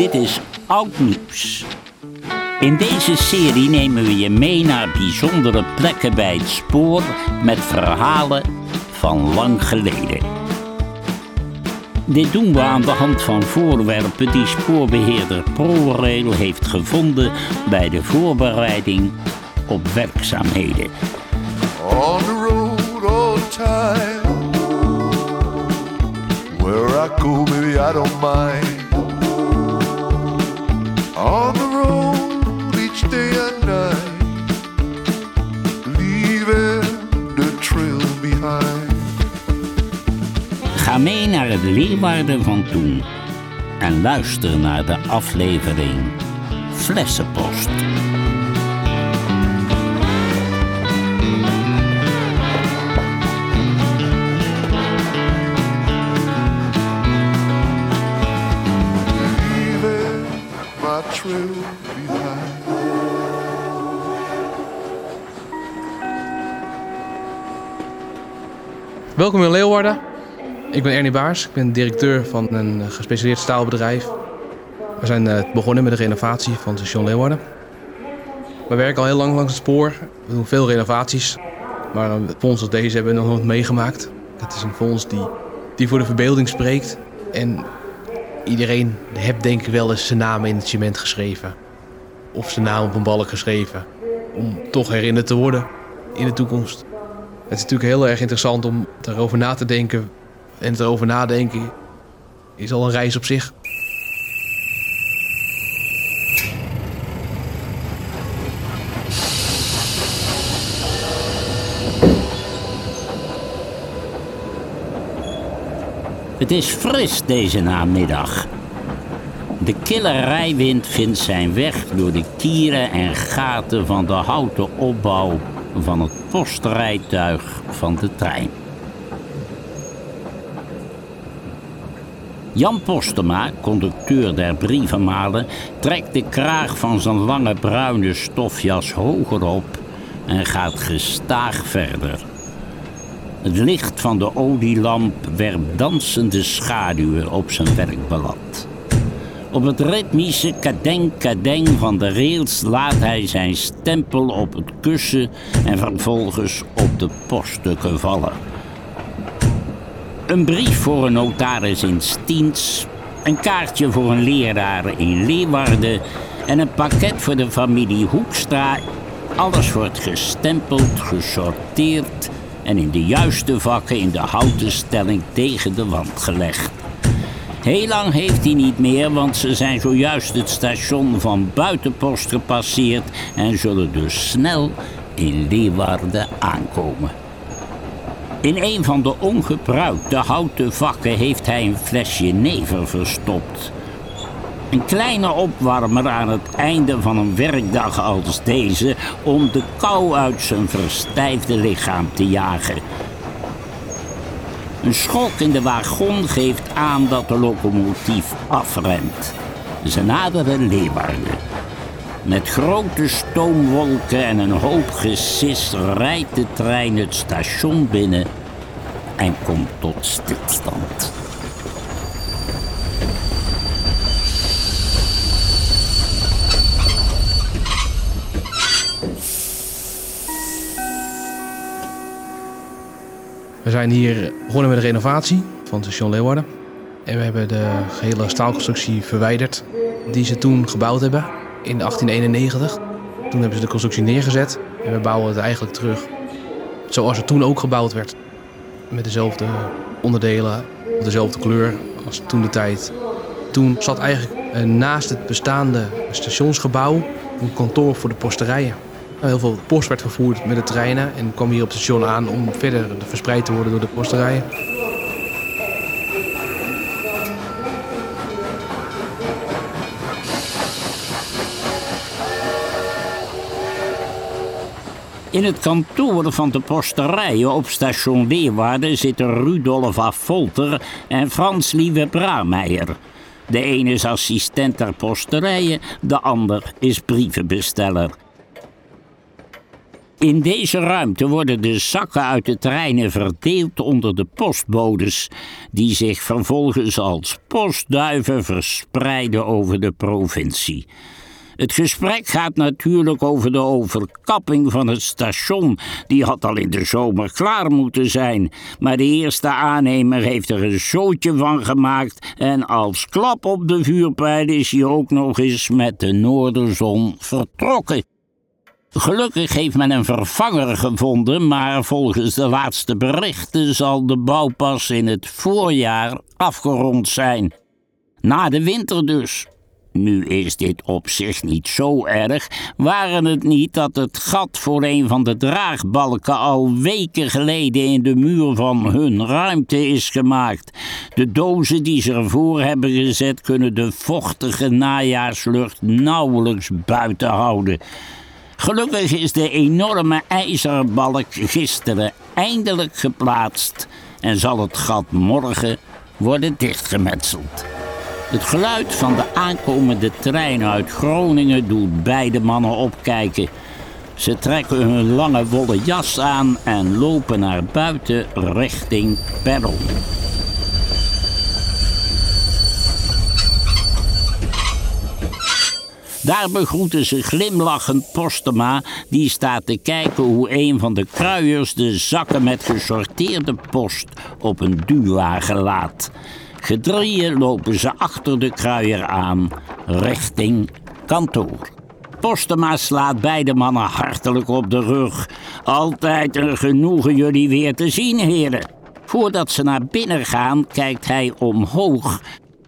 Dit is Oud Nieuws. In deze serie nemen we je mee naar bijzondere plekken bij het spoor met verhalen van lang geleden. Dit doen we aan de hand van voorwerpen die spoorbeheerder ProRail heeft gevonden bij de voorbereiding op werkzaamheden. On the road all the time. Where I go, baby, I don't mind. Leeuwarden van toen en luister naar de aflevering Flessenpost. Welkom in Leeuwarden. Ik ben Ernie Baars. Ik ben directeur van een eh, gespecialiseerd staalbedrijf. We zijn eh, begonnen met de renovatie van station Leeuwarden. We werken al heel lang langs het spoor. We doen veel renovaties. Maar een fonds als deze hebben we nog nooit meegemaakt. Het is een fonds die, die voor de verbeelding spreekt. En iedereen heeft denk ik wel eens zijn naam in het cement geschreven. Of zijn naam op een balk geschreven. Om toch herinnerd te worden in de toekomst. Het is natuurlijk heel erg interessant om erover na te denken. En erover nadenken is al een reis op zich. Het is fris deze namiddag. De kille rijwind vindt zijn weg door de kieren en gaten van de houten opbouw van het postrijtuig van de trein. Jan Postema, conducteur der brievenmalen, trekt de kraag van zijn lange bruine stofjas hoger op en gaat gestaag verder. Het licht van de olielamp werpt dansende schaduwen op zijn werkblad. Op het ritmische kadeng-kadeng van de rails laat hij zijn stempel op het kussen en vervolgens op de poststukken vallen. Een brief voor een notaris in Stiens, een kaartje voor een leraar in Leeuwarden en een pakket voor de familie Hoekstra. Alles wordt gestempeld, gesorteerd en in de juiste vakken in de houten stelling tegen de wand gelegd. Heel lang heeft hij niet meer, want ze zijn zojuist het station van Buitenpost gepasseerd en zullen dus snel in Leeuwarden aankomen. In een van de ongebruikte houten vakken heeft hij een flesje never verstopt. Een kleine opwarmer aan het einde van een werkdag als deze om de kou uit zijn verstijfde lichaam te jagen. Een schok in de wagon geeft aan dat de locomotief afremt. Ze naderen Leeuwarden. Met grote stoomwolken en een hoop gesis rijdt de trein het station binnen en komt tot stilstand. We zijn hier begonnen met de renovatie van station Leeuwarden. En we hebben de gehele staalconstructie verwijderd die ze toen gebouwd hebben in 1891. Toen hebben ze de constructie neergezet en we bouwen het eigenlijk terug zoals het toen ook gebouwd werd. Met dezelfde onderdelen, dezelfde kleur als toen de tijd. Toen zat eigenlijk eh, naast het bestaande stationsgebouw een kantoor voor de posterijen. Heel veel post werd vervoerd met de treinen en kwam hier op het station aan om verder verspreid te worden door de posterijen. In het kantoor van de posterijen op station Leeuwarden zitten Rudolf af Volter en Frans Lieve Braameijer. De ene is assistent ter posterijen, de ander is brievenbesteller. In deze ruimte worden de zakken uit de treinen verdeeld onder de postbodes, die zich vervolgens als postduiven verspreiden over de provincie. Het gesprek gaat natuurlijk over de overkapping van het station. Die had al in de zomer klaar moeten zijn. Maar de eerste aannemer heeft er een zootje van gemaakt. En als klap op de vuurpijl is hij ook nog eens met de noorderzon vertrokken. Gelukkig heeft men een vervanger gevonden, maar volgens de laatste berichten zal de bouw pas in het voorjaar afgerond zijn. Na de winter dus. Nu is dit op zich niet zo erg, waren het niet dat het gat voor een van de draagbalken al weken geleden in de muur van hun ruimte is gemaakt. De dozen die ze ervoor hebben gezet kunnen de vochtige najaarslucht nauwelijks buiten houden. Gelukkig is de enorme ijzeren balk gisteren eindelijk geplaatst en zal het gat morgen worden dichtgemetseld. Het geluid van de aankomende trein uit Groningen doet beide mannen opkijken. Ze trekken hun lange wollen jas aan en lopen naar buiten richting perron. Daar begroeten ze glimlachend Postema, die staat te kijken hoe een van de kruiers de zakken met gesorteerde post op een duwwagen laat. Gedrieën lopen ze achter de kruier aan, richting kantoor. Postema slaat beide mannen hartelijk op de rug. Altijd een genoegen jullie weer te zien, heren. Voordat ze naar binnen gaan, kijkt hij omhoog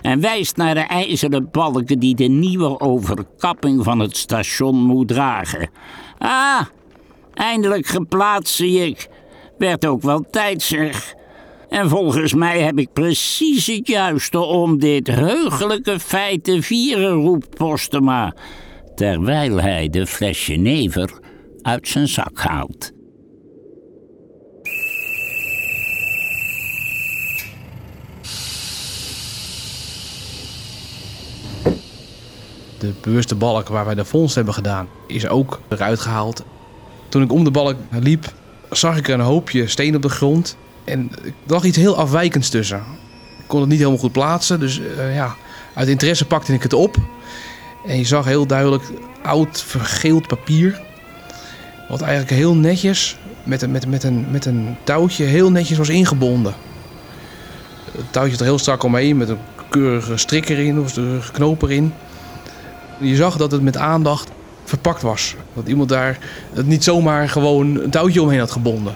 en wijst naar de ijzeren balken die de nieuwe overkapping van het station moet dragen. Ah, eindelijk geplaatst, zie ik. Werd ook wel tijd, zeg. En volgens mij heb ik precies het juiste om dit heugelijke feit te vieren, roept Postema, terwijl hij de flesje never uit zijn zak haalt. De bewuste balk waar wij de vondst hebben gedaan, is ook eruit gehaald. Toen ik om de balk liep, zag ik een hoopje steen op de grond. En er lag iets heel afwijkends tussen. Ik kon het niet helemaal goed plaatsen, dus uh, ja, uit interesse pakte ik het op. En je zag heel duidelijk oud vergeeld papier. Wat eigenlijk heel netjes, met een, met, met, een, met een touwtje, heel netjes was ingebonden. Het touwtje er heel strak omheen met een keurige strik erin of een knoop erin. Je zag dat het met aandacht verpakt was. Dat iemand daar het niet zomaar gewoon een touwtje omheen had gebonden.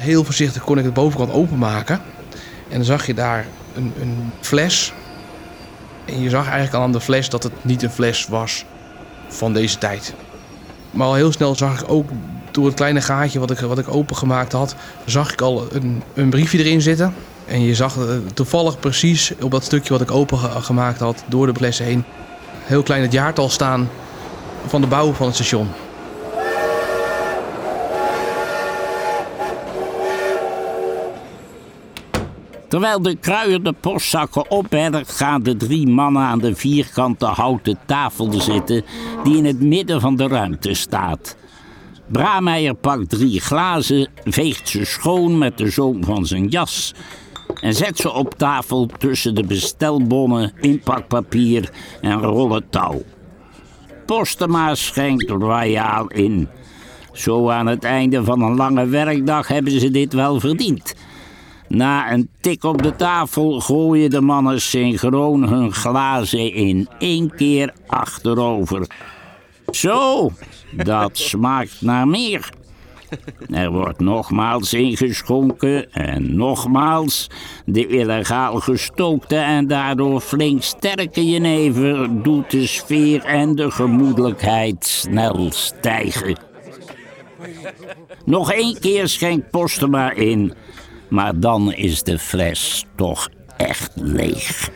Heel voorzichtig kon ik de bovenkant openmaken. En dan zag je daar een, een fles. En je zag eigenlijk al aan de fles dat het niet een fles was van deze tijd. Maar al heel snel zag ik ook door het kleine gaatje wat ik, wat ik opengemaakt had, zag ik al een, een briefje erin zitten. En je zag toevallig precies op dat stukje wat ik opengemaakt had, door de fles heen, heel klein het jaartal staan van de bouw van het station. Terwijl de kruier de postzakken opbergt, gaan de drie mannen aan de vierkante houten tafel zitten die in het midden van de ruimte staat. Brameijer pakt drie glazen, veegt ze schoon met de zoom van zijn jas en zet ze op tafel tussen de bestelbonnen, inpakpapier en rollen touw. Postema schenkt royaal in. Zo aan het einde van een lange werkdag hebben ze dit wel verdiend. Na een tik op de tafel gooien de mannen synchroon hun glazen in één keer achterover. Zo, dat smaakt naar meer. Er wordt nogmaals ingeschonken en nogmaals. De illegaal gestookte en daardoor flink sterke jenever doet de sfeer en de gemoedelijkheid snel stijgen. Nog één keer schenkt Postema in, maar dan is de fles toch echt leeg.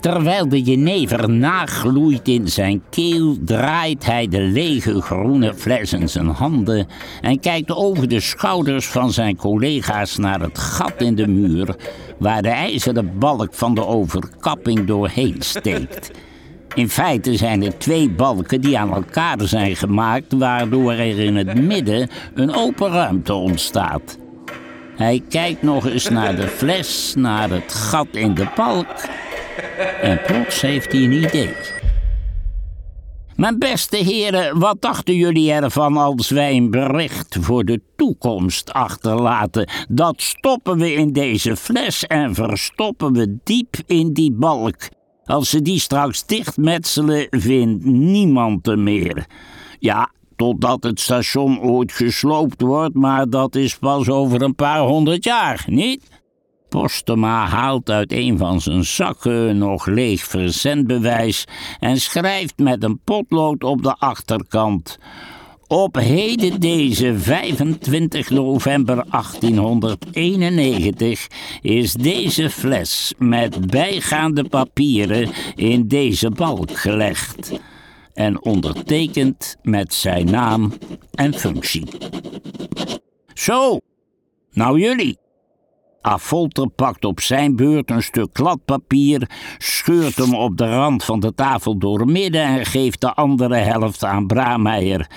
Terwijl de jenever nagloeit in zijn keel, draait hij de lege groene fles in zijn handen en kijkt over de schouders van zijn collega's naar het gat in de muur waar de ijzeren balk van de overkapping doorheen steekt. In feite zijn er twee balken die aan elkaar zijn gemaakt, waardoor er in het midden een open ruimte ontstaat. Hij kijkt nog eens naar de fles, naar het gat in de balk. En plots heeft hij een idee. Mijn beste heren, wat dachten jullie ervan als wij een bericht voor de toekomst achterlaten? Dat stoppen we in deze fles en verstoppen we diep in die balk. Als ze die straks dichtmetselen, vindt niemand er meer. Ja, totdat het station ooit gesloopt wordt, maar dat is pas over een paar honderd jaar, niet? Postema haalt uit een van zijn zakken nog leeg verzendbewijs en schrijft met een potlood op de achterkant. Op heden deze 25 november 1891 is deze fles met bijgaande papieren in deze balk gelegd en ondertekend met zijn naam en functie. Zo, nou jullie. Afolter pakt op zijn beurt een stuk kladpapier, scheurt hem op de rand van de tafel doormidden en geeft de andere helft aan Braameijer.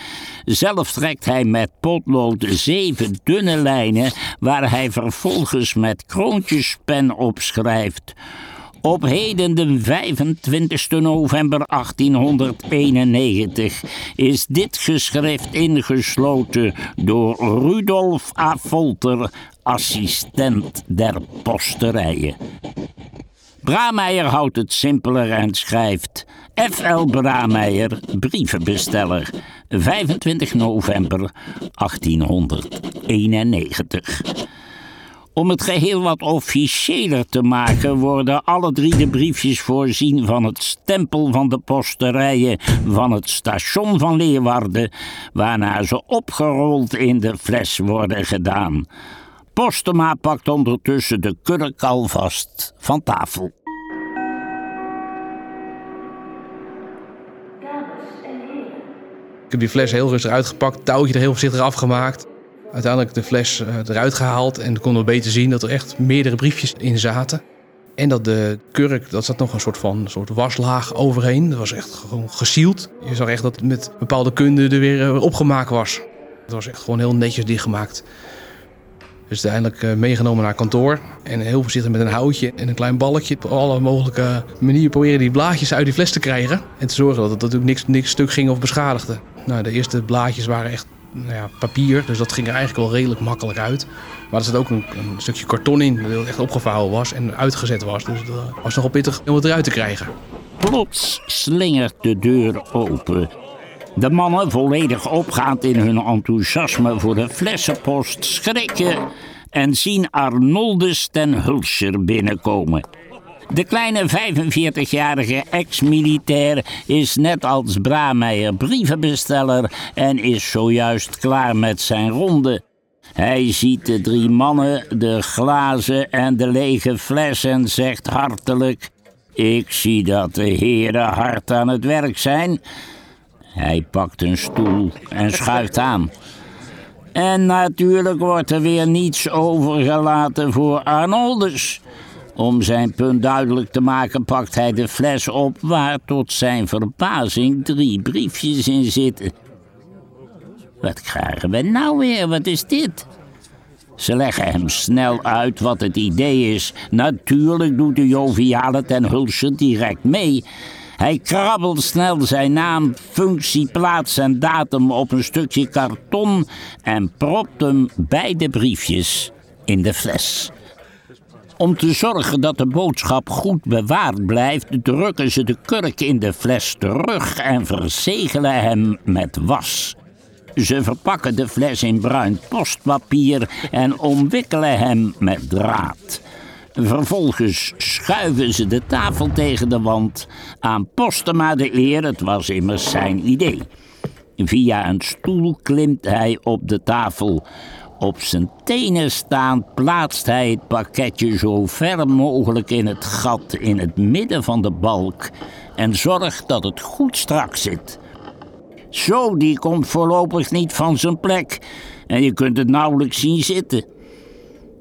Zelf trekt hij met potlood zeven dunne lijnen, waar hij vervolgens met kroontjespen opschrijft. Op heden de 25 november 1891 is dit geschrift ingesloten door Rudolf A. Volter, assistent der posterijen. Braameijer houdt het simpeler en schrijft F.L. Braameijer, brievenbesteller, 25 november 1891. Om het geheel wat officiëler te maken worden alle drie de briefjes voorzien van het stempel van de posterijen van het station van Leeuwarden, waarna ze opgerold in de fles worden gedaan. Postema pakt ondertussen de kurk alvast van tafel. Ik heb die fles heel rustig uitgepakt, touwtje er heel voorzichtig afgemaakt. Uiteindelijk de fles eh, eruit gehaald en konden we beter zien dat er echt meerdere briefjes in zaten. En dat de kurk, dat zat nog een soort van soort waslaag overheen. Dat was echt gewoon gesield. Je zag echt dat het met bepaalde kunde er weer eh, opgemaakt was. Het was echt gewoon heel netjes dichtgemaakt. Dus uiteindelijk eh, meegenomen naar kantoor. En heel voorzichtig met een houtje en een klein balkje. Op alle mogelijke manieren proberen die blaadjes uit die fles te krijgen. En te zorgen dat het natuurlijk niks, niks stuk ging of beschadigde. Nou, de eerste blaadjes waren echt nou ja, papier. Dus dat ging er eigenlijk wel redelijk makkelijk uit. Maar er zat ook een, stukje karton in dat echt opgevouwen was en uitgezet was. Dus dat was nogal pittig om het eruit te krijgen. Plots slingert de deur open. De mannen, volledig opgaand in hun enthousiasme voor de flessenpost, schrikken en zien Arnoldus ten Hulscher binnenkomen. De kleine 45-jarige ex-militair is net als Braameijer brievenbesteller en is zojuist klaar met zijn ronde. Hij ziet de drie mannen, de glazen en de lege fles en zegt hartelijk: Ik zie dat de heren hard aan het werk zijn. Hij pakt een stoel en schuift aan. En natuurlijk wordt er weer niets overgelaten voor Arnoldus. Om zijn punt duidelijk te maken pakt hij de fles op waar tot zijn verbazing drie briefjes in zitten. Wat krijgen we nou weer? Wat is dit? Ze leggen hem snel uit wat het idee is. Natuurlijk doet de joviale ten Hulscher direct mee. Hij krabbelt snel zijn naam, functie, plaats en datum op een stukje karton en propt hem bij de briefjes in de fles. Om te zorgen dat de boodschap goed bewaard blijft, drukken ze de kurk in de fles terug en verzegelen hem met was. Ze verpakken de fles in bruin postpapier en omwikkelen hem met draad. Vervolgens schuiven ze de tafel tegen de wand. Aan Postema de eer, het was immers zijn idee. Via een stoel klimt hij op de tafel. Op zijn tenen staand plaatst hij het pakketje zo ver mogelijk in het gat in het midden van de balk en zorgt dat het goed strak zit. Zo, die komt voorlopig niet van zijn plek en je kunt het nauwelijks zien zitten.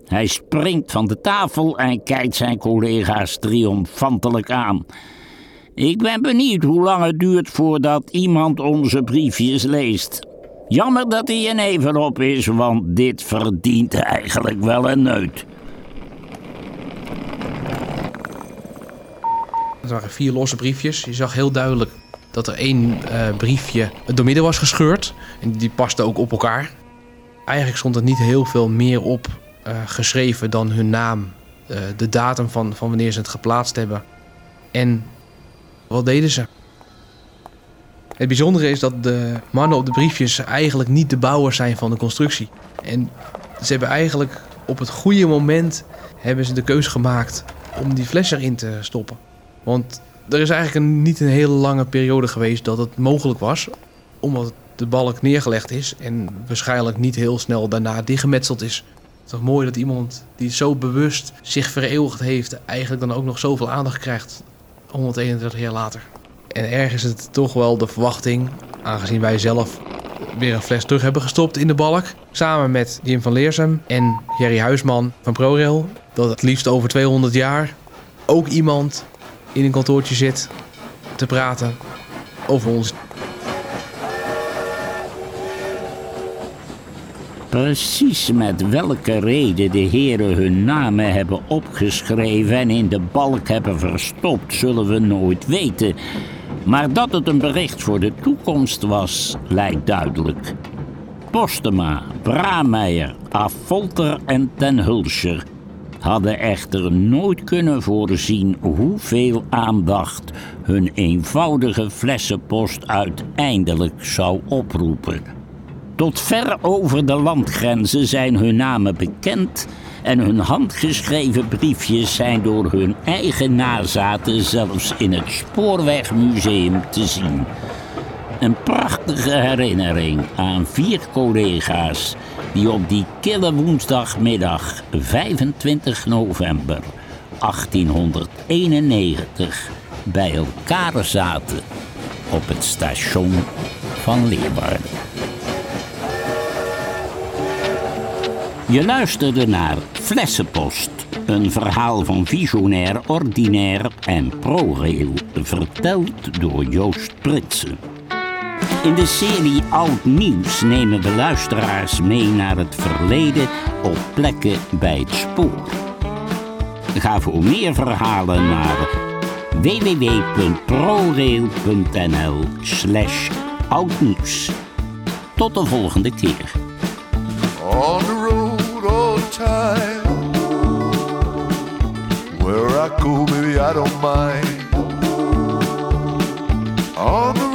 Hij springt van de tafel en kijkt zijn collega's triomfantelijk aan. Ik ben benieuwd hoe lang het duurt voordat iemand onze briefjes leest. Jammer dat hij een even op is, want dit verdient eigenlijk wel een neut. Het waren vier losse briefjes. Je zag heel duidelijk dat er één uh, briefje doormidden was gescheurd. En die paste ook op elkaar. Eigenlijk stond er niet heel veel meer op uh, geschreven dan hun naam, uh, de datum van, van wanneer ze het geplaatst hebben. En wat deden ze? Het bijzondere is dat de mannen op de briefjes eigenlijk niet de bouwers zijn van de constructie. En ze hebben eigenlijk op het goede moment hebben ze de keus gemaakt om die fles erin te stoppen. Want er is eigenlijk een, niet een hele lange periode geweest dat het mogelijk was, omdat de balk neergelegd is en waarschijnlijk niet heel snel daarna dichtgemetseld is. Het is toch mooi dat iemand die zo bewust zich vereeuwigd heeft, eigenlijk dan ook nog zoveel aandacht krijgt 131 jaar later. En ergens is het toch wel de verwachting, aangezien wij zelf weer een fles terug hebben gestopt in de balk. Samen met Jim van Leersum en Jerry Huisman van ProRail. Dat het liefst over 200 jaar ook iemand in een kantoortje zit te praten over ons. Precies met welke reden de heren hun namen hebben opgeschreven en in de balk hebben verstopt, zullen we nooit weten. Maar dat het een bericht voor de toekomst was, lijkt duidelijk. Postema, Braameijer, Affolter en Ten Hulscher hadden echter nooit kunnen voorzien hoeveel aandacht hun eenvoudige flessenpost uiteindelijk zou oproepen. Tot ver over de landgrenzen zijn hun namen bekend en hun handgeschreven briefjes zijn door hun eigen nazaten zelfs in het Spoorwegmuseum te zien. Een prachtige herinnering aan vier collega's die op die kille woensdagmiddag 25 november 1891 bij elkaar zaten op het station van Leeuwarden. Je luisterde naar Flessenpost, een verhaal van visionair, ordinair en ProRail, verteld door Joost Pritsen. In de serie Oud Nieuws nemen we luisteraars mee naar het verleden op plekken bij het spoor. Ga voor meer verhalen naar www.prorail.nl slash oudnieuws. Tot de volgende keer. Time. Where I go, baby, I don't mind. On the